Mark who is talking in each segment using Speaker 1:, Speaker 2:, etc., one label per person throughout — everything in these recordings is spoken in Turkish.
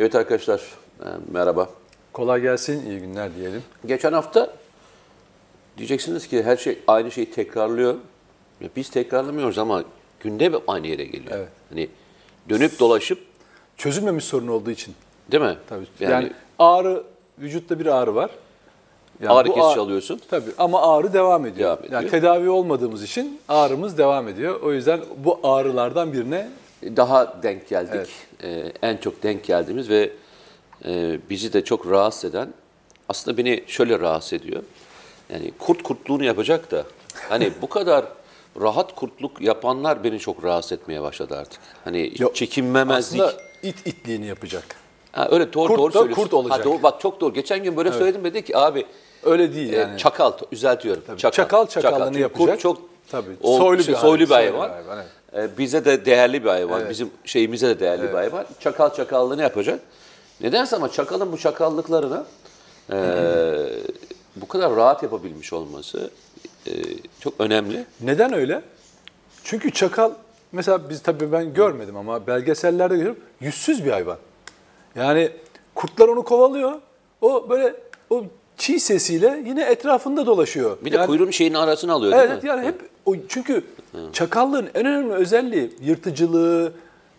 Speaker 1: Evet arkadaşlar, e, merhaba.
Speaker 2: Kolay gelsin, iyi günler diyelim.
Speaker 1: Geçen hafta diyeceksiniz ki her şey aynı şeyi tekrarlıyor. Ya biz tekrarlamıyoruz ama gündem aynı yere geliyor.
Speaker 2: Evet.
Speaker 1: Hani dönüp dolaşıp
Speaker 2: Çözülmemiş sorun olduğu için.
Speaker 1: değil mi?
Speaker 2: Tabii.
Speaker 1: Yani,
Speaker 2: Yani, ağrı, vücutta bir ağrı var. Yani
Speaker 1: ağrı kesici alıyorsun.
Speaker 2: Tabii ama ağrı devam ediyor.
Speaker 1: Devam ediyor.
Speaker 2: Yani tedavi olmadığımız için ağrımız devam ediyor. O yüzden bu ağrılardan birine
Speaker 1: Daha denk geldik. E, en çok denk geldiğimiz ve e, bizi de çok rahatsız eden aslında beni şöyle rahatsız ediyor. Yani kurt kurtluğunu yapacak da hani bu kadar rahat kurtluk yapanlar beni çok rahatsız etmeye başladı artık. Hani
Speaker 2: Yok,
Speaker 1: çekinmemezlik.
Speaker 2: aslında it itliğini yapacak.
Speaker 1: Ha, öyle doğru
Speaker 2: Kurt
Speaker 1: doğru
Speaker 2: da
Speaker 1: söylüyorsun.
Speaker 2: kurt olacak.
Speaker 1: Ha, doğru, bak çok doğru. Geçen gün böyle söyledim dedi ki abi
Speaker 2: Öyle değil
Speaker 1: e,
Speaker 2: yani.
Speaker 1: çakal düzeltiyorum.
Speaker 2: Çakal çakallığını
Speaker 1: Çünkü
Speaker 2: yapacak.
Speaker 1: Kurt çok
Speaker 2: Tabii.
Speaker 1: o-
Speaker 2: Soylu
Speaker 1: şey,
Speaker 2: bir
Speaker 1: soylu bir
Speaker 2: hayvan, soylu bir hayvan,
Speaker 1: E, bize de değerli bir hayvan. Bizim şeyimize de değerli bir hayvan. Çakal çakallığını yapacak. Nedense ama çakalın bu çakallıklarını e, bu kadar rahat yapabilmiş olması e, çok önemli.
Speaker 2: Neden öyle? Çünkü çakal mesela biz tabii ben görmedim ama belgesellerde görüyorum yüzsüz bir hayvan. Yani kurtlar onu kovalıyor. O böyle o çiğ sesiyle yine etrafında dolaşıyor.
Speaker 1: Bir de
Speaker 2: yani,
Speaker 1: kuyruğun şeyin arasını alıyor değil
Speaker 2: Evet
Speaker 1: mi?
Speaker 2: yani hep o çünkü çakallığın en önemli özelliği yırtıcılığı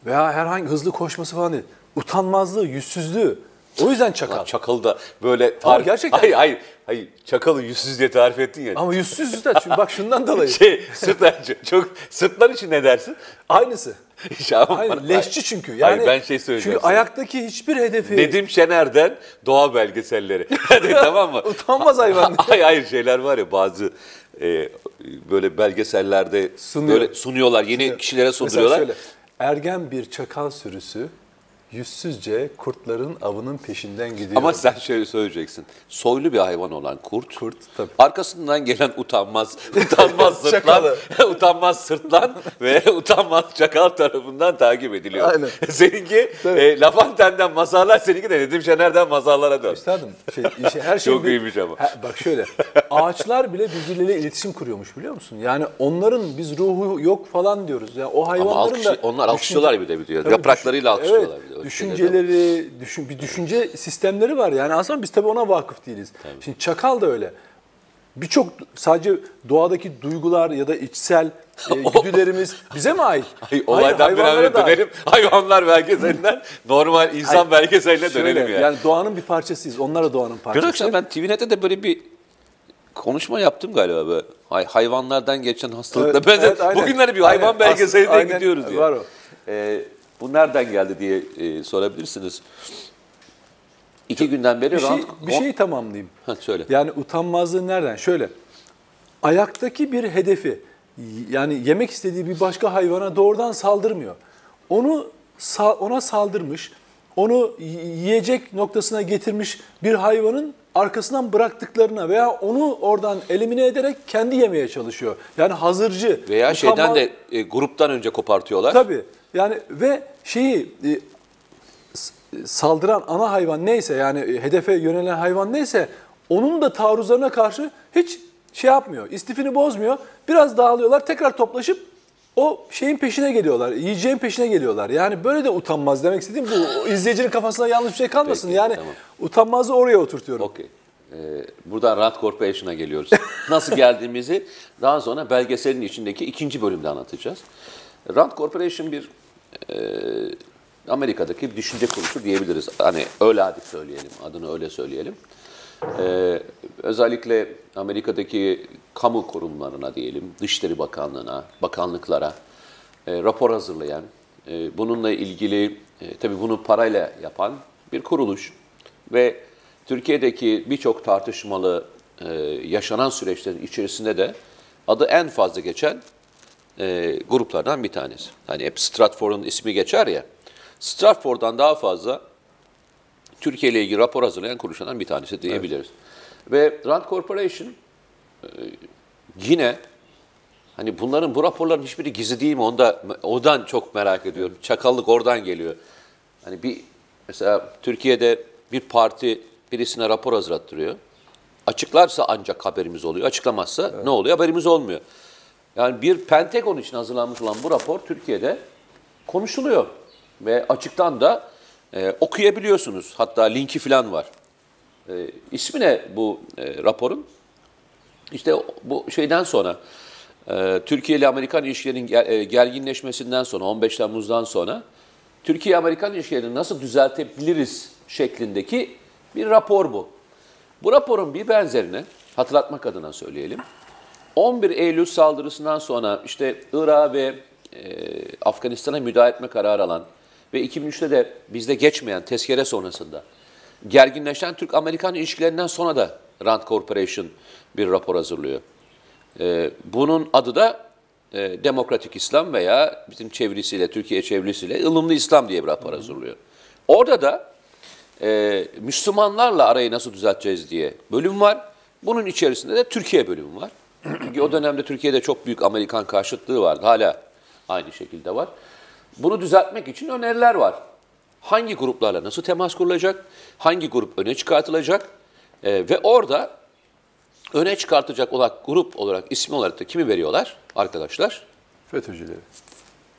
Speaker 2: veya herhangi hızlı koşması falan değil. Utanmazlığı, yüzsüzlüğü. O yüzden çakal.
Speaker 1: Lan Çakalı da böyle tarif...
Speaker 2: gerçekten-
Speaker 1: Hayır hayır. hayır. Çakalı yüzsüz diye tarif ettin ya.
Speaker 2: Ama yüzsüz de çünkü bak şundan dolayı.
Speaker 1: Şey, sırtlar, çok sırtlar için ne dersin?
Speaker 2: Aynısı.
Speaker 1: Şaban
Speaker 2: Hayır,
Speaker 1: bana-
Speaker 2: leşçi çünkü. Yani
Speaker 1: Hayır, ben şey söyleyeceğim
Speaker 2: Çünkü
Speaker 1: sana.
Speaker 2: ayaktaki hiçbir hedefi
Speaker 1: Nedim Şener'den doğa belgeselleri. Hadi tamam mı?
Speaker 2: utanmaz hayvan.
Speaker 1: hayır hayır şeyler var ya bazı e, böyle belgesellerde
Speaker 2: Sunuyor.
Speaker 1: böyle sunuyorlar. Yeni kişilere
Speaker 2: Mesela
Speaker 1: sunduruyorlar.
Speaker 2: şöyle, ergen bir çakal sürüsü yüzsüzce kurtların avının peşinden gidiyor.
Speaker 1: Ama sen şöyle söyleyeceksin. Soylu bir hayvan olan kurt.
Speaker 2: Kurt, tabii.
Speaker 1: Arkasından gelen utanmaz, utanmaz sırtlan, utanmaz sırtlan ve utanmaz çakal tarafından takip ediliyor.
Speaker 2: Aynen.
Speaker 1: Seninki
Speaker 2: Tabii.
Speaker 1: e, Lafonten'den mazarlar, seninki de Nedim Şener'den mazarlara dön.
Speaker 2: Üstadım şey, işe- her şey
Speaker 1: Çok iyiymiş ama.
Speaker 2: Ha, bak şöyle ağaçlar bile birbirleriyle iletişim kuruyormuş biliyor musun? Yani onların biz ruhu yok falan diyoruz. Yani o
Speaker 1: Ama
Speaker 2: hayvanların
Speaker 1: alkış,
Speaker 2: da
Speaker 1: onlar alkışlıyorlar bir de biliyor. Yapraklarıyla alkışlıyorlar
Speaker 2: evet,
Speaker 1: bir de. De.
Speaker 2: Düşünceleri, düşün, bir düşünce sistemleri var. Yani aslında biz tabii ona vakıf değiliz. Şimdi çakal da öyle. Birçok sadece doğadaki duygular ya da içsel e, güdülerimiz bize mi ait?
Speaker 1: Ay, olaydan bir an dönelim. Hayvanlar belgeselinden normal insan
Speaker 2: Hayır,
Speaker 1: belgeseline dönelim yani.
Speaker 2: Yani doğanın bir parçasıyız. Onlar da doğanın
Speaker 1: Dün
Speaker 2: parçası.
Speaker 1: akşam ben TVNet'te de böyle bir konuşma yaptım galiba böyle. Hay, hayvanlardan geçen hastalıkla.
Speaker 2: Evet,
Speaker 1: ben de
Speaker 2: evet, aynen.
Speaker 1: bugünlerde bir hayvan
Speaker 2: Aynen.
Speaker 1: belgeseline
Speaker 2: aynen,
Speaker 1: gidiyoruz diye.
Speaker 2: var o.
Speaker 1: Ee, bu nereden geldi diye e, sorabilirsiniz. İki günden beri
Speaker 2: bir şey,
Speaker 1: rant-
Speaker 2: bir şeyi tamamlayayım.
Speaker 1: Ha, söyle.
Speaker 2: Yani utanmazlığı nereden? Şöyle. Ayaktaki bir hedefi yani yemek istediği bir başka hayvana doğrudan saldırmıyor. Onu ona saldırmış, onu yiyecek noktasına getirmiş bir hayvanın arkasından bıraktıklarına veya onu oradan elimine ederek kendi yemeye çalışıyor. Yani hazırcı.
Speaker 1: Veya şeyden
Speaker 2: utanmaz-
Speaker 1: de e, gruptan önce kopartıyorlar.
Speaker 2: Tabii. Yani ve şeyi e, saldıran ana hayvan neyse yani e, hedefe yönelen hayvan neyse onun da taarruzlarına karşı hiç şey yapmıyor. istifini bozmuyor. Biraz dağılıyorlar. Tekrar toplaşıp o şeyin peşine geliyorlar. Yiyeceğin peşine geliyorlar. Yani böyle de utanmaz demek istediğim bu. izleyicinin kafasına yanlış bir şey kalmasın.
Speaker 1: Peki,
Speaker 2: yani
Speaker 1: tamam.
Speaker 2: utanmazı oraya oturtuyorum.
Speaker 1: Okey. Ee, buradan Rand Corporation'a geliyoruz. Nasıl geldiğimizi daha sonra belgeselin içindeki ikinci bölümde anlatacağız. Rand Corporation bir e, Amerika'daki bir düşünce kuruluşu diyebiliriz. Hani öyle hadi söyleyelim, adını öyle söyleyelim. Ee, özellikle Amerika'daki kamu kurumlarına diyelim, Dışişleri Bakanlığı'na, bakanlıklara e, rapor hazırlayan, e, bununla ilgili e, tabii bunu parayla yapan bir kuruluş ve Türkiye'deki birçok tartışmalı e, yaşanan süreçlerin içerisinde de adı en fazla geçen e, gruplardan bir tanesi. Hani hep Stratford'un ismi geçer ya. Stratford'dan daha fazla Türkiye ile ilgili rapor hazırlayan kuruluşlardan bir tanesi diyebiliriz. Ve Rand Corporation yine hani bunların bu raporların hiçbiri gizli değil mi? Onda odan çok merak ediyorum. Çakallık oradan geliyor. Hani bir mesela Türkiye'de bir parti birisine rapor hazırlattırıyor. Açıklarsa ancak haberimiz oluyor. Açıklamazsa ne oluyor? Haberimiz olmuyor. Yani bir Pentagon için hazırlanmış olan bu rapor Türkiye'de konuşuluyor. Ve açıktan da E, okuyabiliyorsunuz. Hatta linki falan var. E, ismi ne bu e, raporun? İşte bu şeyden sonra e, Türkiye ile Amerikan ilişkilerinin e, gerginleşmesinden sonra 15 Temmuz'dan sonra Türkiye-Amerikan ilişkilerini nasıl düzeltebiliriz şeklindeki bir rapor bu. Bu raporun bir benzerini hatırlatmak adına söyleyelim. 11 Eylül saldırısından sonra işte Irak'a ve e, Afganistan'a müdahale etme kararı alan ve 2003'te de bizde geçmeyen tezkere sonrasında gerginleşen Türk-Amerikan ilişkilerinden sonra da Rand Corporation bir rapor hazırlıyor. E, bunun adı da e, Demokratik İslam veya bizim çevirisiyle, Türkiye çevirisiyle ılımlı İslam diye bir rapor hazırlıyor. Orada da e, Müslümanlarla arayı nasıl düzelteceğiz diye bölüm var. Bunun içerisinde de Türkiye bölümü var. Çünkü o dönemde Türkiye'de çok büyük Amerikan karşıtlığı vardı. Hala aynı şekilde var. Bunu düzeltmek için öneriler var. Hangi gruplarla nasıl temas kurulacak? Hangi grup öne çıkartılacak? E, ve orada öne çıkartacak olarak grup olarak ismi olarak da kimi veriyorlar arkadaşlar?
Speaker 2: FETÖ'cüleri.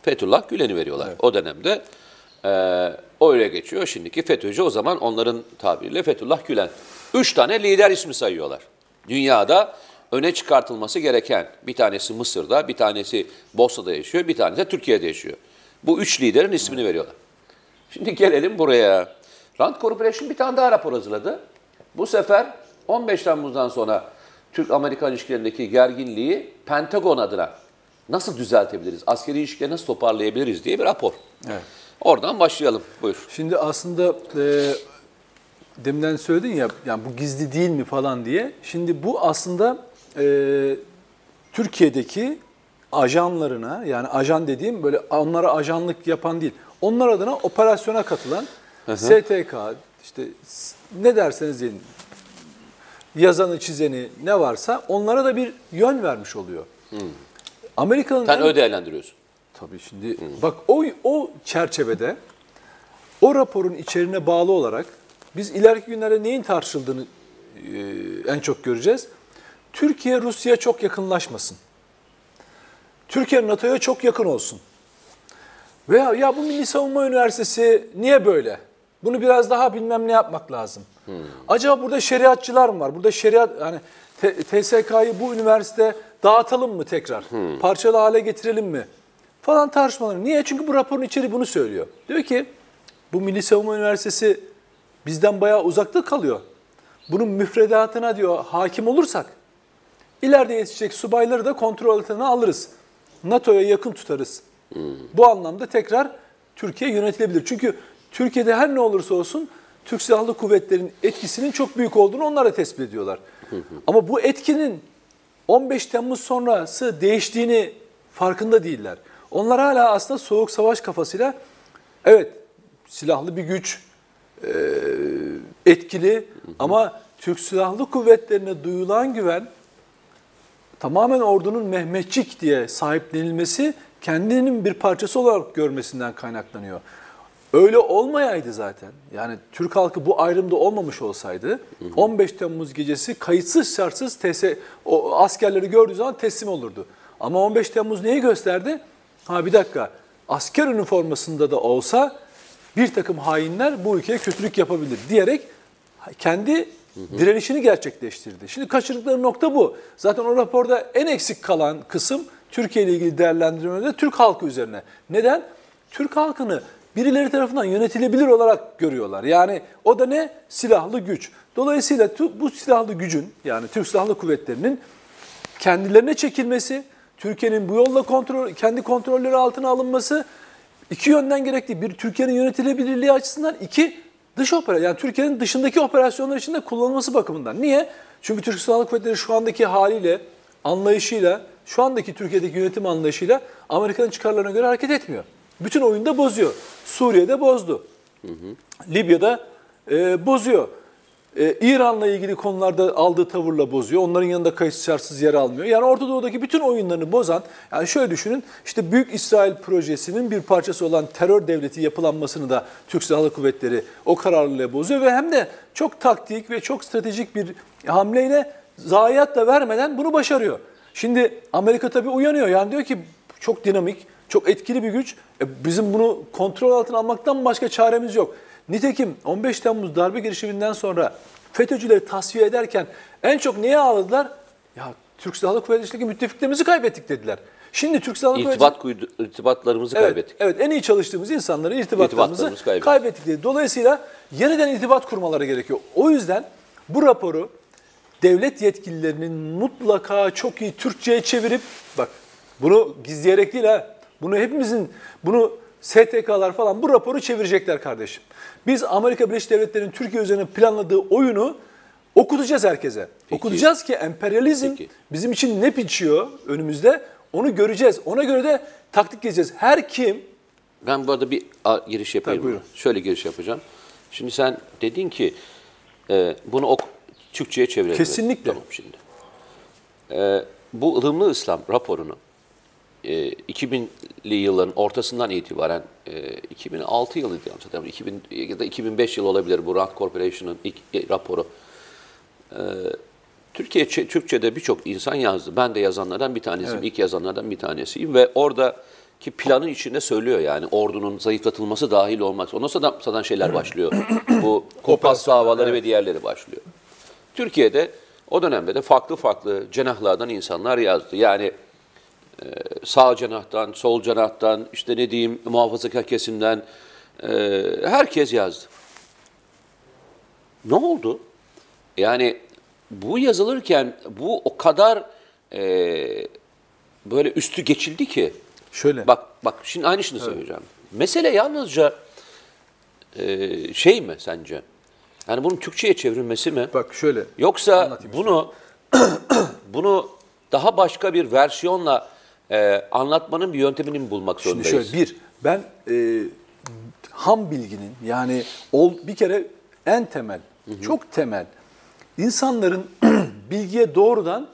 Speaker 1: Fethullah Gülen'i veriyorlar. O dönemde e, öyle geçiyor. Şimdiki FETÖ'cü o zaman onların tabiriyle Fethullah Gülen. Üç tane lider ismi sayıyorlar. Dünyada öne çıkartılması gereken bir tanesi Mısır'da, bir tanesi Bosna'da yaşıyor, bir tanesi de Türkiye'de yaşıyor. Bu üç liderin ismini veriyorlar. Şimdi gelelim buraya. Rand Corporation bir tane daha rapor hazırladı. Bu sefer 15 Temmuz'dan sonra Türk-Amerikan ilişkilerindeki gerginliği Pentagon adına nasıl düzeltebiliriz, askeri ilişkileri nasıl toparlayabiliriz diye bir rapor.
Speaker 2: Evet.
Speaker 1: Oradan başlayalım. Buyur.
Speaker 2: Şimdi aslında e, deminden söyledin ya yani bu gizli değil mi falan diye. Şimdi bu aslında e, Türkiye'deki ajanlarına yani ajan dediğim böyle onlara ajanlık yapan değil. Onlar adına operasyona katılan STK işte ne derseniz deyin yazanı çizeni ne varsa onlara da bir yön vermiş oluyor. Amerika'nın
Speaker 1: Sen
Speaker 2: en-
Speaker 1: öyle değerlendiriyorsun.
Speaker 2: Tabii şimdi bak o o çerçevede o raporun içeriğine bağlı olarak biz ileriki günlerde neyin tartışıldığını e, en çok göreceğiz. Türkiye Rusya çok yakınlaşmasın. Türkiye NATO'ya çok yakın olsun. Veya ya bu Milli Savunma Üniversitesi niye böyle? Bunu biraz daha bilmem ne yapmak lazım. Acaba burada şeriatçılar mı var? Burada şeriat yani TSK'yı bu üniversite dağıtalım mı tekrar? Parçalı hale getirelim mi? Falan tartışmaları. Niye? Çünkü bu raporun içeriği bunu söylüyor. Diyor ki bu Milli Savunma Üniversitesi bizden bayağı uzakta kalıyor. Bunun müfredatına diyor hakim olursak ileride yetişecek subayları da kontrol altına alırız. NATO'ya yakın tutarız. Bu anlamda tekrar Türkiye yönetilebilir. Çünkü Türkiye'de her ne olursa olsun Türk Silahlı Kuvvetleri'nin etkisinin çok büyük olduğunu onlar da tespit ediyorlar. Ama bu etkinin 15 Temmuz sonrası değiştiğini farkında değiller. Onlar hala aslında soğuk savaş kafasıyla evet silahlı bir güç, e, etkili ama Türk Silahlı Kuvvetlerine duyulan güven tamamen ordunun Mehmetçik diye sahiplenilmesi kendinin bir parçası olarak görmesinden kaynaklanıyor. Öyle olmayaydı zaten. Yani Türk halkı bu ayrımda olmamış olsaydı 15 Temmuz gecesi kayıtsız şartsız TS, o askerleri gördüğü zaman teslim olurdu. Ama 15 Temmuz neyi gösterdi? Ha bir dakika asker üniformasında da olsa bir takım hainler bu ülkeye kötülük yapabilir diyerek kendi direnişini gerçekleştirdi. Şimdi kaçırdıkları nokta bu. Zaten o raporda en eksik kalan kısım Türkiye ile ilgili değerlendirmede Türk halkı üzerine. Neden? Türk halkını birileri tarafından yönetilebilir olarak görüyorlar. Yani o da ne? Silahlı güç. Dolayısıyla bu silahlı gücün yani Türk Silahlı Kuvvetleri'nin kendilerine çekilmesi, Türkiye'nin bu yolla kontrol, kendi kontrolleri altına alınması iki yönden gerekli. Bir Türkiye'nin yönetilebilirliği açısından, iki dış operasyon yani Türkiye'nin dışındaki operasyonlar için de kullanılması bakımından. Niye? Çünkü Türk Silahlı Kuvvetleri şu andaki haliyle, anlayışıyla, şu andaki Türkiye'deki yönetim anlayışıyla Amerika'nın çıkarlarına göre hareket etmiyor. Bütün oyunu da bozuyor. Suriye'de bozdu. Libya'da e, bozuyor. E, İran'la ilgili konularda aldığı tavırla bozuyor. Onların yanında kayıtsız şartsız yer almıyor. Yani Orta Doğu'daki bütün oyunlarını bozan, yani şöyle düşünün, işte Büyük İsrail projesinin bir parçası olan terör devleti yapılanmasını da Türk Silahlı Kuvvetleri o kararlılığı bozuyor ve hem de çok taktik ve çok stratejik bir hamleyle zayiat da vermeden bunu başarıyor. Şimdi Amerika tabii uyanıyor. Yani diyor ki çok dinamik, çok etkili bir güç. E, bizim bunu kontrol altına almaktan başka çaremiz yok. Nitekim 15 Temmuz darbe girişiminden sonra FETÖ'cüleri tasfiye ederken en çok neye ağladılar? Ya Türk Silahlı Kuvvetleri'ndeki müttefiklerimizi kaybettik dediler. Şimdi Türk Silahlı Kuvvetleri...
Speaker 1: İrtibat kuydu, irtibatlarımızı
Speaker 2: Evet,
Speaker 1: kaybettik.
Speaker 2: Evet, en iyi çalıştığımız insanları, irtibatlarımızı
Speaker 1: İrtibatlarımızı kaybettik.
Speaker 2: kaybettik diye. Dolayısıyla yeniden irtibat kurmaları gerekiyor. O yüzden bu raporu devlet yetkililerinin mutlaka çok iyi Türkçe'ye çevirip, bak bunu gizleyerek değil ha, bunu hepimizin, bunu STK'lar falan bu raporu çevirecekler kardeşim. Biz Amerika Birleşik Devletleri'nin Türkiye üzerine planladığı oyunu okutacağız herkese. Okutacağız ki emperyalizm
Speaker 1: Peki.
Speaker 2: bizim için ne biçiyor önümüzde onu göreceğiz. Ona göre de taktik gezeceğiz. Her kim
Speaker 1: Ben bu arada bir giriş yapayım.
Speaker 2: Tabii.
Speaker 1: Şöyle giriş yapacağım. Şimdi sen dedin ki e, bunu ok, Türkçe'ye çevirelim.
Speaker 2: Kesinlikle.
Speaker 1: Tamam şimdi. E, bu ılımlı İslam raporunu e, 2000'li yılların ortasından itibaren e, 2006 yılıydı yanlış hatırlamıyorum. 2000 ya da 2005 yılı olabilir bu Rand Corporation'ın ilk e, raporu. E, Türkiye Türkçe'de birçok insan yazdı. Ben de yazanlardan bir tanesiyim.
Speaker 2: Evet.
Speaker 1: İlk yazanlardan bir tanesiyim ve oradaki planın içinde söylüyor yani ordunun zayıflatılması dahil olmak. Ondan sonra zaten şeyler başlıyor. Bu kompas davaları ve diğerleri başlıyor. Türkiye'de o dönemde de farklı farklı cenahlardan insanlar yazdı. Yani e, sağ cenahtan, sol cenahtan, işte ne diyeyim muhafazakar kesimden e, herkes yazdı. Ne oldu? Yani bu yazılırken bu o kadar e, böyle üstü geçildi ki.
Speaker 2: şöyle
Speaker 1: Bak bak şimdi aynısını söyleyeceğim. Mesele yalnızca e, şey mi sence? Yani bunun Türkçe'ye çevrilmesi mi?
Speaker 2: bak şöyle
Speaker 1: Yoksa bunu bunu daha başka bir versiyonla e, anlatmanın bir yöntemini mi bulmak
Speaker 2: Şimdi
Speaker 1: zorundayız?
Speaker 2: şöyle bir ben e, ham bilginin yani ol, bir kere en temel çok temel insanların bilgiye doğrudan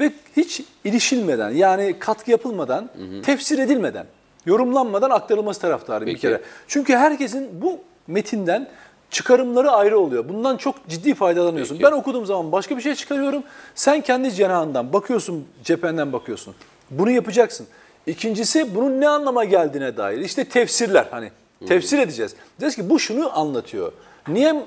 Speaker 2: ve hiç ilişilmeden yani katkı yapılmadan tefsir edilmeden yorumlanmadan aktarılması taraftarı bir kere. Çünkü herkesin bu metinden çıkarımları ayrı oluyor. Bundan çok ciddi faydalanıyorsun.
Speaker 1: Peki.
Speaker 2: Ben okuduğum zaman başka bir şey çıkarıyorum. Sen kendi cenahından bakıyorsun, cephenden bakıyorsun. Bunu yapacaksın. İkincisi bunun ne anlama geldiğine dair. İşte tefsirler hani. Tefsir edeceğiz. Diyeceğiz ki bu şunu anlatıyor. Niye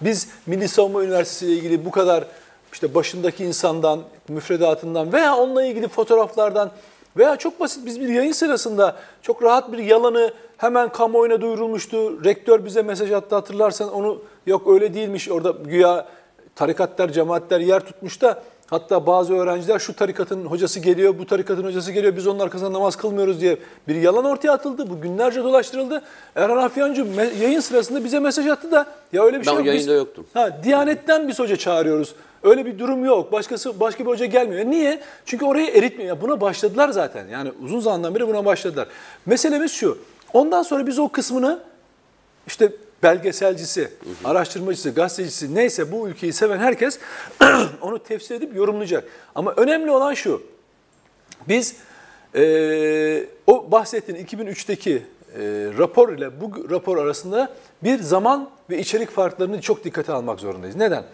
Speaker 2: biz Milli Savunma Üniversitesi ile ilgili bu kadar işte başındaki insandan, müfredatından veya onunla ilgili fotoğraflardan veya çok basit biz bir yayın sırasında çok rahat bir yalanı hemen kamuoyuna duyurulmuştu. Rektör bize mesaj attı hatırlarsan onu yok öyle değilmiş orada güya tarikatlar, cemaatler yer tutmuş da hatta bazı öğrenciler şu tarikatın hocası geliyor, bu tarikatın hocası geliyor biz onun arkasında namaz kılmıyoruz diye bir yalan ortaya atıldı. Bu günlerce dolaştırıldı. Erhan Afyancı yayın sırasında bize mesaj attı da ya öyle bir
Speaker 1: Ben
Speaker 2: şey yok. Biz-
Speaker 1: yayında yoktum.
Speaker 2: Ha, Diyanet'ten biz hoca çağırıyoruz. Öyle bir durum yok. Başkası başka bir hoca gelmiyor. Niye? Çünkü orayı eritmiyor. Buna başladılar zaten. Yani uzun zamandan beri buna başladılar. Meselemiz şu. Ondan sonra biz o kısmını işte belgeselcisi, araştırmacısı, gazetecisi neyse bu ülkeyi seven herkes onu tefsir edip yorumlayacak. Ama önemli olan şu. Biz eee, o bahsettiğin 2003'teki eee, rapor ile bu rapor arasında bir zaman ve içerik farklarını çok dikkate almak zorundayız. Neden?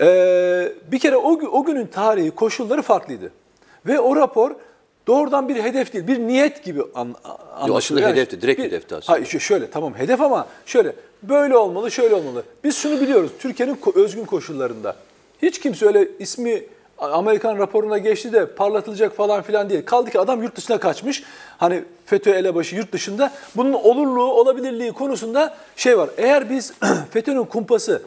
Speaker 2: Eee, bir kere o, o günün tarihi, koşulları farklıydı. Ve o rapor doğrudan bir hedef değil, bir niyet gibi an, anlaşılıyor.
Speaker 1: aslında
Speaker 2: Yani
Speaker 1: hedefti, direkt
Speaker 2: bir-
Speaker 1: hedefti aslında.
Speaker 2: Hayır, şöyle tamam hedef ama şöyle böyle olmalı, şöyle olmalı. Biz şunu biliyoruz, Türkiye'nin özgün koşullarında. Hiç kimse öyle ismi Amerikan raporuna geçti de parlatılacak falan filan değil. Kaldı ki adam yurt dışına kaçmış. Hani FETÖ elebaşı yurt dışında. Bunun olurluğu, olabilirliği konusunda şey var. Eğer biz FETÖ'nün kumpası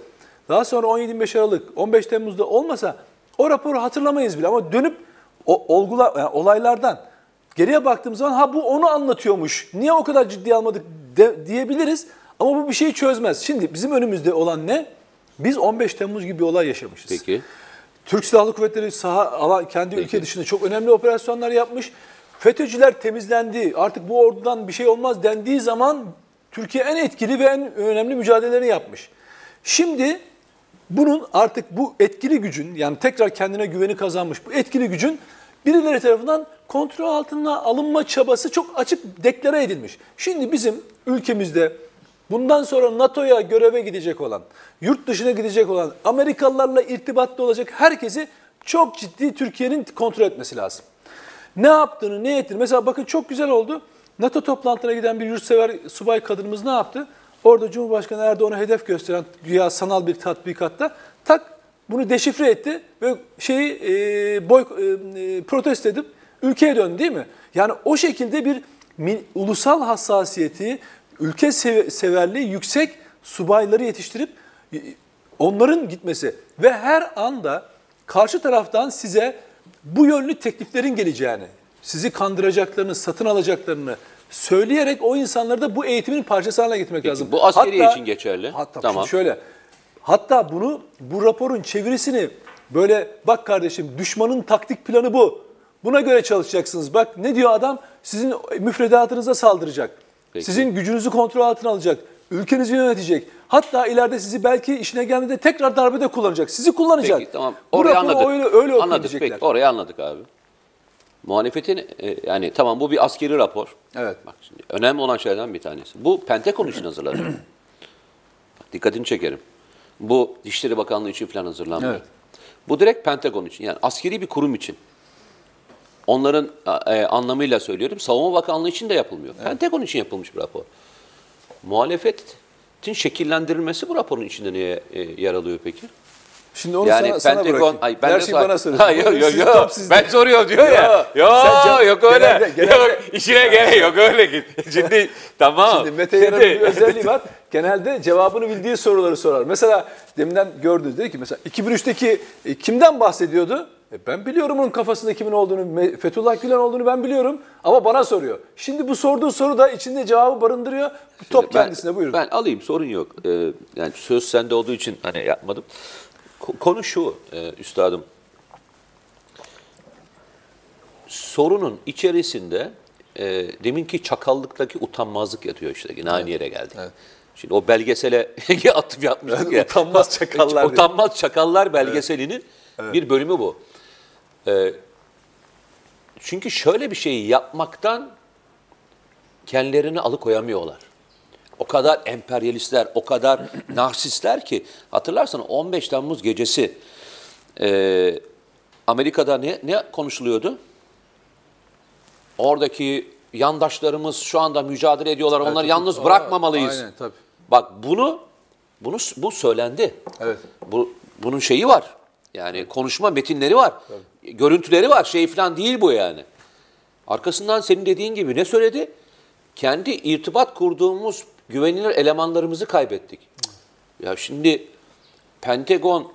Speaker 2: daha sonra 17-25 Aralık, 15 Temmuz'da olmasa o raporu hatırlamayız bile. Ama dönüp o olgular, yani olaylardan geriye baktığımız zaman ha bu onu anlatıyormuş. Niye o kadar ciddiye almadık de- diyebiliriz. Ama bu bir şeyi çözmez. Şimdi bizim önümüzde olan ne? Biz 15 Temmuz gibi bir olay yaşamışız.
Speaker 1: Peki.
Speaker 2: Türk Silahlı Kuvvetleri saha alan kendi ülke dışında çok önemli operasyonlar yapmış. FETÖ'cüler temizlendi. Artık bu ordudan bir şey olmaz dendiği zaman Türkiye en etkili ve en önemli mücadelelerini yapmış. Şimdi bunun artık bu etkili gücün yani tekrar kendine güveni kazanmış bu etkili gücün birileri tarafından kontrol altına alınma çabası çok açık deklare edilmiş. Şimdi bizim ülkemizde bundan sonra NATO'ya göreve gidecek olan, yurt dışına gidecek olan, Amerikalılarla irtibatlı olacak herkesi çok ciddi Türkiye'nin kontrol etmesi lazım. Ne yaptığını, ne ettiğini. Mesela bakın çok güzel oldu. NATO toplantılarına giden bir yurtsever subay kadınımız ne yaptı? Orada Cumhurbaşkanı Erdoğan'ı hedef gösteren güya sanal bir tatbikatta tak bunu deşifre etti ve şeyi e, boy e, protesto edip ülkeye döndü değil mi? Yani o şekilde bir mi- ulusal hassasiyeti, ülke sev- severliği yüksek subayları yetiştirip e, onların gitmesi ve her anda karşı taraftan size bu yönlü tekliflerin geleceğini, sizi kandıracaklarını, satın alacaklarını söyleyerek o insanları da bu eğitimin parçası haline getirmek lazım.
Speaker 1: bu askeriye için geçerli.
Speaker 2: Hatta
Speaker 1: Tamam.
Speaker 2: şöyle, hatta bunu bu raporun çevirisini böyle bak kardeşim düşmanın taktik planı bu. Buna göre çalışacaksınız. Bak ne diyor adam? Sizin müfredatınıza saldıracak.
Speaker 1: Peki.
Speaker 2: Sizin gücünüzü kontrol altına alacak. Ülkenizi yönetecek. Hatta ileride sizi belki işine geldiğinde tekrar darbede kullanacak. Sizi kullanacak.
Speaker 1: Peki tamam. Orayı anladık.
Speaker 2: öyle, öyle
Speaker 1: anladık peki. Orayı anladık abi. Muhalefetin e, yani tamam bu bir askeri rapor.
Speaker 2: Evet.
Speaker 1: Bak şimdi önemli olan şeylerden bir tanesi. Bu Pentagon için hazırlanıyor. Bak, Dikkatini çekerim. Bu Dışişleri Bakanlığı için falan hazırlanmıyor.
Speaker 2: Evet.
Speaker 1: Bu direkt Pentagon için yani askeri bir kurum için. Onların e, anlamıyla söylüyorum. Savunma Bakanlığı için de yapılmıyor. Pentagon için yapılmış bir rapor. Muhalefetin şekillendirilmesi bu raporun içinde niye e, yer alıyor peki?
Speaker 2: Şimdi onu
Speaker 1: yani
Speaker 2: sana, sana
Speaker 1: Pentagon,
Speaker 2: bırakayım.
Speaker 1: ay ben
Speaker 2: Her
Speaker 1: sor-
Speaker 2: bana soruyorsun.
Speaker 1: Ha, yok yok
Speaker 2: sizde.
Speaker 1: Ben soruyor diyor ya.
Speaker 2: Yok.
Speaker 1: Yok
Speaker 2: Sen
Speaker 1: yok öyle.
Speaker 2: genelde- genelde-
Speaker 1: Yok işine gerek yok öyle git. Şimdi tamam.
Speaker 2: Şimdi Mete Yarar'ın bir özelliği var. Genelde cevabını bildiği soruları sorar. Mesela deminden gördünüz dedi ki mesela 2003'teki e, kimden bahsediyordu? E, ben biliyorum onun kafasında kimin olduğunu, Fethullah Gülen olduğunu ben biliyorum ama bana soruyor. Şimdi bu sorduğu soru da içinde cevabı barındırıyor. Top
Speaker 1: Ben-
Speaker 2: kendisine buyurun.
Speaker 1: Ben alayım sorun yok. Ee, yani söz sende olduğu için hani yapmadım. Ko- Konu şu e, üstadım. Sorunun içerisinde e, deminki çakallıktaki utanmazlık yatıyor işte. Yine aynı yere geldik. Şimdi o belgesele atıp yapmıştık ya.
Speaker 2: Utanmaz çakallar.
Speaker 1: Utanmaz çakallar belgeselinin bir bölümü bu. Ee, çünkü şöyle bir şeyi yapmaktan kendilerini alıkoyamıyorlar. O kadar emperyalistler, o kadar narsistler ki hatırlarsan 15 Temmuz gecesi e, Amerika'da ne, ne konuşuluyordu? Oradaki yandaşlarımız şu anda mücadele ediyorlar. Onları yalnız
Speaker 2: Aa,
Speaker 1: bırakmamalıyız.
Speaker 2: Aynen tabii.
Speaker 1: Bak bunu bunu bu söylendi.
Speaker 2: Evet.
Speaker 1: Bu bunun şeyi var. Yani konuşma metinleri var. Görüntüleri var. Şey falan değil bu yani. Arkasından senin dediğin gibi ne söyledi? Kendi irtibat kurduğumuz güvenilir elemanlarımızı kaybettik. Ya şimdi Pentagon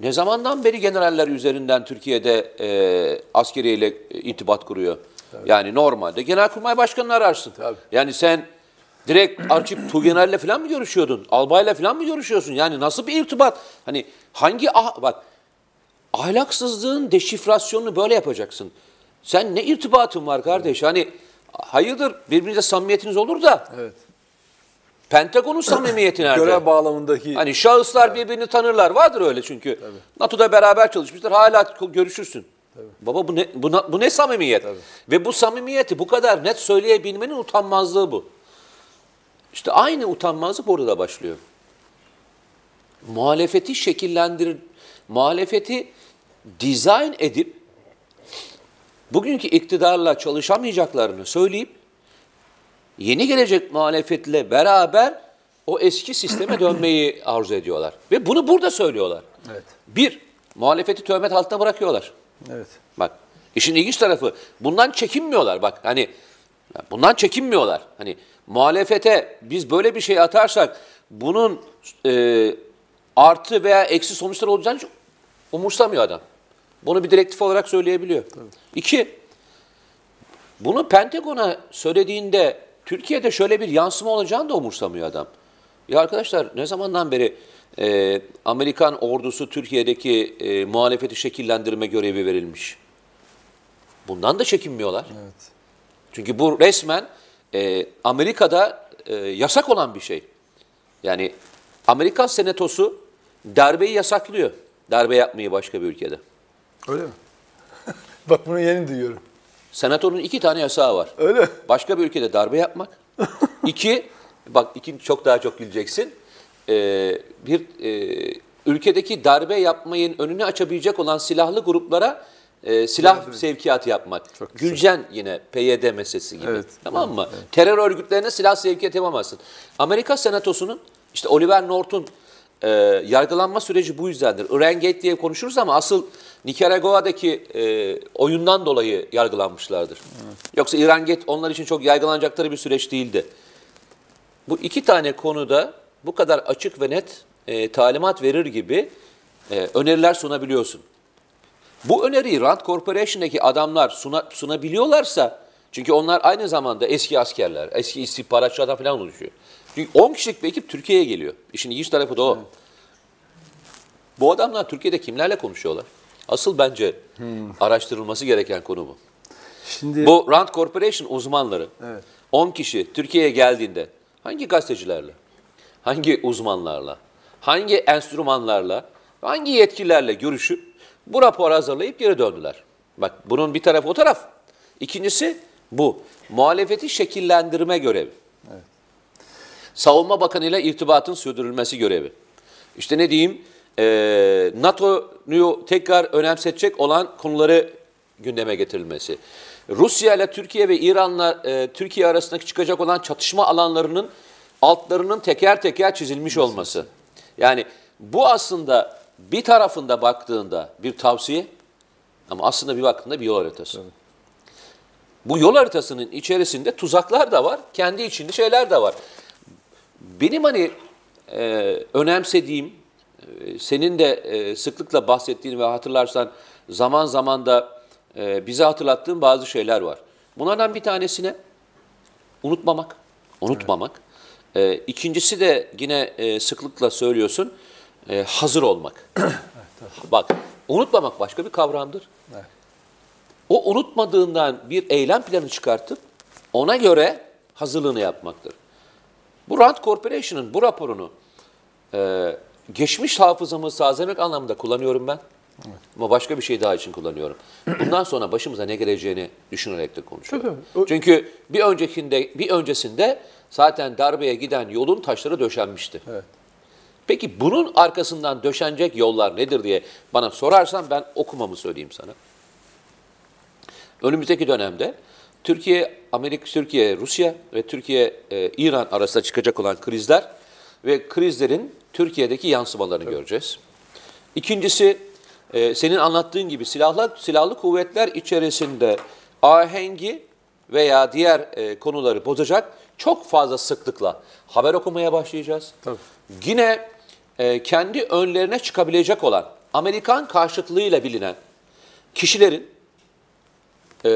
Speaker 1: ne zamandan beri generaller üzerinden Türkiye'de e, askeriyle e, irtibat kuruyor? Yani normalde Genelkurmay Başkanı'nı ararsın.
Speaker 2: Tabii.
Speaker 1: Yani sen direkt Arçip Tugener'le falan mı görüşüyordun? Albay'la falan mı görüşüyorsun? Yani nasıl bir irtibat? Hani hangi ah bak ahlaksızlığın deşifrasyonunu böyle yapacaksın. Sen ne irtibatın var kardeş? Hani hayırdır birbirinize samimiyetiniz olur da
Speaker 2: Evet.
Speaker 1: Pentagon'un samimiyeti nerede?
Speaker 2: Görev bağlamındaki
Speaker 1: Hani şahıslar birbirini tanırlar. Vardır öyle çünkü. NATO'da beraber çalışmışlar. Hala görüşürsün. Baba bu ne bu, bu ne samimiyet? Ve bu samimiyeti bu kadar net söyleyebilmenin utanmazlığı bu. İşte aynı utanmazlık orada da başlıyor. Muhalefeti şekillendirir, muhalefeti dizayn edip bugünkü iktidarla çalışamayacaklarını söyleyip yeni gelecek muhalefetle beraber o eski sisteme dönmeyi arzu ediyorlar. Ve bunu burada söylüyorlar.
Speaker 2: Evet.
Speaker 1: Bir, muhalefeti töhmet altına bırakıyorlar.
Speaker 2: Evet.
Speaker 1: Bak işin ilginç tarafı bundan çekinmiyorlar bak hani bundan çekinmiyorlar. Hani muhalefete biz böyle bir şey atarsak bunun e, artı veya eksi sonuçlar olacağını hiç umursamıyor adam. Bunu bir direktif olarak söyleyebiliyor. İki, bunu Pentagon'a söylediğinde Türkiye'de şöyle bir yansıma olacağını da umursamıyor adam. Ya arkadaşlar ne zamandan beri e, Amerikan ordusu Türkiye'deki e, muhalefeti şekillendirme görevi verilmiş. Bundan da çekinmiyorlar.
Speaker 2: Evet.
Speaker 1: Çünkü bu resmen e, Amerika'da e, yasak olan bir şey. Yani Amerikan senatosu darbeyi yasaklıyor. Darbe yapmayı başka bir ülkede.
Speaker 2: Öyle mi? Bak bunu yeni duyuyorum.
Speaker 1: Senatonun iki tane yasağı var.
Speaker 2: Öyle?
Speaker 1: Başka bir ülkede darbe yapmak. İki, bak iki çok daha çok güleceksin. Ee, bir e, ülkedeki darbe yapmayın önünü açabilecek olan silahlı gruplara e, silah sevkiyatı yapmak. Gülcen yine PYD meselesi gibi.
Speaker 2: Evet.
Speaker 1: Tamam mı? Terör örgütlerine silah sevkiyat yapamazsın. Amerika Senatosu'nun işte Oliver North'un e, yargılanma süreci bu yüzdendir. Iran Gate diye konuşuruz ama asıl Nikaragua'daki e, oyundan dolayı yargılanmışlardır. Yoksa İran Gate onlar için çok yargılanacakları bir süreç değildi. Bu iki tane konuda bu kadar açık ve net e, talimat verir gibi e, öneriler sunabiliyorsun. Bu öneriyi Rand Corporation'daki adamlar suna, sunabiliyorlarsa, çünkü onlar aynı zamanda eski askerler, eski istihbaratçılardan falan oluşuyor. Çünkü 10 kişilik bir ekip Türkiye'ye geliyor. İşin ilginç tarafı da o. Bu adamlar Türkiye'de kimlerle konuşuyorlar? Asıl bence araştırılması gereken konu bu.
Speaker 2: Şimdi
Speaker 1: Bu Rand Corporation uzmanları
Speaker 2: Evet.
Speaker 1: 10 kişi Türkiye'ye geldiğinde hangi gazetecilerle, hangi uzmanlarla, hangi enstrümanlarla, hangi yetkililerle görüşüp bu raporu hazırlayıp geri döndüler. Bak bunun bir tarafı o taraf. İkincisi bu. Muhalefeti şekillendirme görevi. Savunma Bakanı ile irtibatın sürdürülmesi görevi. İşte ne diyeyim, eee NATO'yu tekrar önemsetecek olan konuları gündeme getirilmesi. Rusya ile Türkiye ve İran'la eee, Türkiye arasındaki çıkacak olan çatışma alanlarının altlarının teker teker çizilmiş olması. Yani bu aslında bir tarafında baktığında bir tavsiye ama aslında bir baktığında bir yol haritası. Bu yol haritasının içerisinde tuzaklar da var, kendi içinde şeyler de var. Benim hani e, önemsediğim, e, senin de e, sıklıkla bahsettiğin ve hatırlarsan zaman zaman da e, bize hatırlattığın bazı şeyler var. Bunlardan bir tanesine unutmamak, unutmamak. E, ikincisi de yine e, sıklıkla söylüyorsun, e, hazır olmak. Bak, unutmamak başka bir kavramdır. O unutmadığından bir eylem planı çıkartıp ona göre hazırlığını yapmaktır. Bu Rand Corporation'ın bu raporunu e, geçmiş hafızamı tazelemek anlamında kullanıyorum ben. Ama başka bir şey daha için kullanıyorum. Bundan sonra başımıza ne geleceğini düşünerek de konuşuyorum.
Speaker 2: Tabii. O-
Speaker 1: Çünkü bir öncekinde bir öncesinde zaten darbeye giden yolun taşları döşenmişti.
Speaker 2: Evet.
Speaker 1: Peki bunun arkasından döşenecek yollar nedir diye bana sorarsan ben okumamı söyleyeyim sana. Önümüzdeki dönemde Türkiye, Amerika, Türkiye, Rusya ve Türkiye, e, İran arasında çıkacak olan krizler ve krizlerin Türkiye'deki yansımalarını göreceğiz. İkincisi, e, senin anlattığın gibi silahlı, silahlı kuvvetler içerisinde ahengi veya diğer e, konuları bozacak çok fazla sıklıkla haber okumaya başlayacağız.
Speaker 2: Tabii.
Speaker 1: Yine e, kendi önlerine çıkabilecek olan Amerikan karşıtlığıyla bilinen kişilerin e,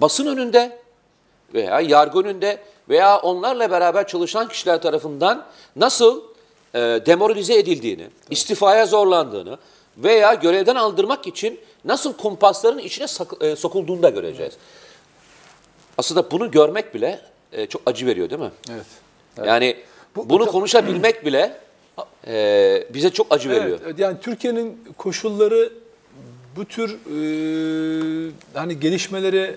Speaker 1: basın önünde veya yargı önünde veya onlarla beraber çalışan kişiler tarafından nasıl e, demoralize edildiğini, istifaya zorlandığını veya görevden aldırmak için nasıl kumpasların içine sak- e, sokulduğunu da göreceğiz. Aslında bunu görmek bile e, çok acı veriyor değil mi?
Speaker 2: evet.
Speaker 1: Yani bunu konuşabilmek bile e, bize çok acı veriyor.
Speaker 2: Evet, yani Türkiye'nin koşulları bu tür e, hani gelişmeleri e,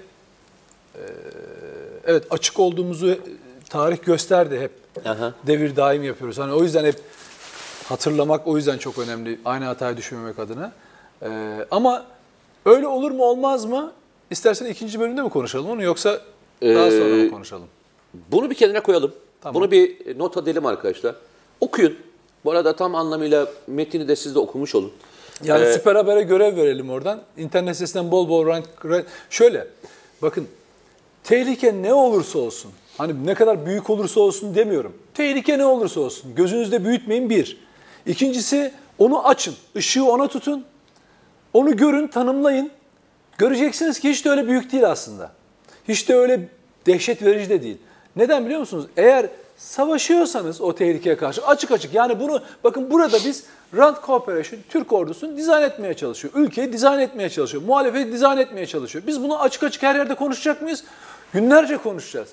Speaker 2: evet açık olduğumuzu e, tarih gösterdi hep.
Speaker 1: Aha.
Speaker 2: Devir daim yapıyoruz. Hani o yüzden hep hatırlamak o yüzden çok önemli. Aynı hatayı düşmemek adına. E, ama öyle olur mu olmaz mı? İstersen ikinci bölümde mi konuşalım onu yoksa daha sonra mı
Speaker 1: Ee,
Speaker 2: konuşalım?
Speaker 1: Bunu bir kenara koyalım.
Speaker 2: Tamam.
Speaker 1: Bunu bir not edelim arkadaşlar. Okuyun. Bu arada tam anlamıyla metini de siz de okumuş olun.
Speaker 2: Yani
Speaker 1: Ee,
Speaker 2: Süper Haber'e görev verelim oradan. İnternet sitesinden bol bol rank, rank- Şöyle, bakın tehlike ne olursa olsun, hani ne kadar büyük olursa olsun demiyorum. Tehlike ne olursa olsun, gözünüzde büyütmeyin bir. İkincisi onu açın, ışığı ona tutun, onu görün, tanımlayın. Göreceksiniz ki hiç de öyle büyük değil aslında. Hiç de öyle dehşet verici de değil. Neden biliyor musunuz? Eğer savaşıyorsanız o tehlikeye karşı açık açık yani bunu bakın burada biz Rand Corporation Türk ordusunu dizayn etmeye çalışıyor. Ülkeyi dizayn etmeye çalışıyor. Muhalefeti dizayn etmeye çalışıyor. Biz bunu açık açık her yerde konuşacak mıyız? Günlerce konuşacağız.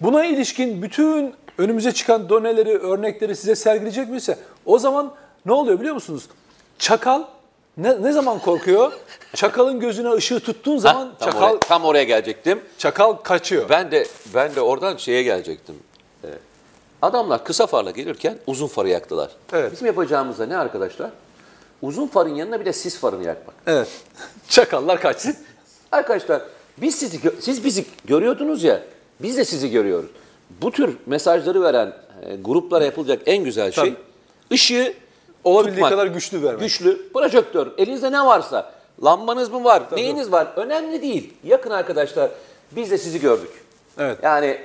Speaker 2: Buna ilişkin bütün önümüze çıkan doneleri, örnekleri size sergileyecek miyse o zaman ne oluyor biliyor musunuz? Çakal ne, ne zaman korkuyor? Çakalın gözüne ışığı tuttuğun zaman
Speaker 1: tam,
Speaker 2: çakal
Speaker 1: oraya, tam oraya gelecektim.
Speaker 2: çakal kaçıyor.
Speaker 1: Ben de ben de oradan şeye gelecektim. Ee, adamlar kısa farla gelirken uzun farı yaktılar.
Speaker 2: Evet.
Speaker 1: Bizim yapacağımız da ne arkadaşlar? uzun farın yanına bir de sis farını yakmak.
Speaker 2: Evet. Çakallar kaçsın.
Speaker 1: Arkadaşlar biz sizi siz bizi görüyordunuz ya. Biz de sizi görüyoruz. Bu tür mesajları veren e, gruplara yapılacak en güzel şey
Speaker 2: Tabii.
Speaker 1: ışığı
Speaker 2: Olabildiği
Speaker 1: tutmak.
Speaker 2: kadar güçlü vermek.
Speaker 1: Güçlü projektör. Elinizde ne varsa. Lambanız mı var? Neyiniz var? Önemli değil. Yakın arkadaşlar. Biz de sizi gördük.
Speaker 2: Evet.
Speaker 1: Yani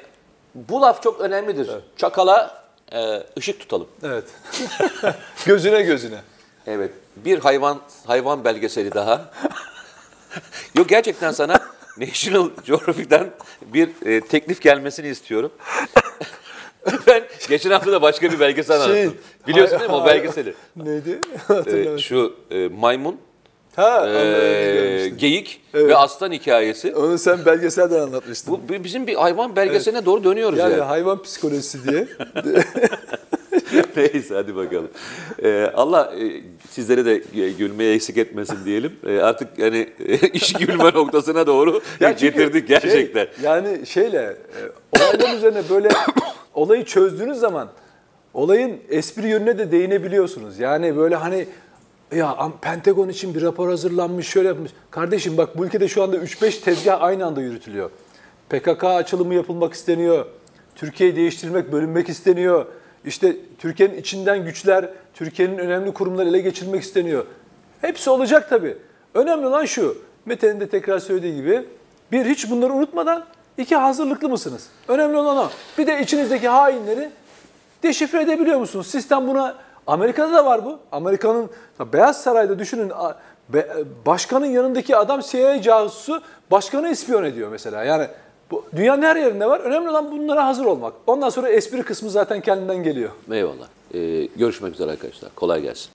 Speaker 1: bu laf çok önemlidir. Çakala e, ışık tutalım.
Speaker 2: Evet. gözüne gözüne.
Speaker 1: Evet. Bir hayvan hayvan belgeseli daha. Yok gerçekten sana National Geographic'ten bir e, teklif gelmesini istiyorum. ben geçen hafta da başka bir belgesel
Speaker 2: Şey,
Speaker 1: anlattım. Biliyorsun değil mi o
Speaker 2: hay-
Speaker 1: belgeseli?
Speaker 2: Neydi?
Speaker 1: E, şu e, maymun,
Speaker 2: ha,
Speaker 1: e,
Speaker 2: görmüştüm.
Speaker 1: geyik
Speaker 2: Evet.
Speaker 1: ve aslan hikayesi.
Speaker 2: Onu sen belgeselden anlatmıştın.
Speaker 1: Bu bi- bizim bir hayvan belgeseline doğru dönüyoruz
Speaker 2: yani
Speaker 1: yani.
Speaker 2: hayvan psikolojisi diye.
Speaker 1: Neyse hadi bakalım. Ee, Allah e, sizlere de e, gülmeye eksik etmesin diyelim. E, artık yani e, iş gülme noktasına doğru
Speaker 2: Ya
Speaker 1: getirdik gerçekten.
Speaker 2: Şey, yani şeyle e, olayların üzerine böyle olayı çözdüğünüz zaman olayın espri yönüne de değinebiliyorsunuz. Yani böyle hani ya Pentagon için bir rapor hazırlanmış, şöyle yapmış. Kardeşim bak bu ülkede şu anda 3-5 tezgah aynı anda yürütülüyor. PKK açılımı yapılmak isteniyor. Türkiye'yi değiştirmek, bölünmek isteniyor. İşte Türkiye'nin içinden güçler, Türkiye'nin önemli kurumları ele geçirmek isteniyor. Hepsi olacak tabii. Önemli olan şu, Mete'nin de tekrar söylediği gibi, bir hiç bunları unutmadan, iki hazırlıklı mısınız? Önemli olan o. Bir de içinizdeki hainleri deşifre edebiliyor musunuz? Sistem buna, Amerika'da da var bu. Amerika'nın, Beyaz Saray'da düşünün, be- başkanın yanındaki adam CIA casusu başkanı ispiyon ediyor mesela. Yani bu dünyanın her yerinde var. Önemli olan bunlara hazır olmak. Ondan sonra espri kısmı zaten kendinden geliyor.
Speaker 1: Eyvallah. Ee, görüşmek üzere arkadaşlar. Kolay gelsin.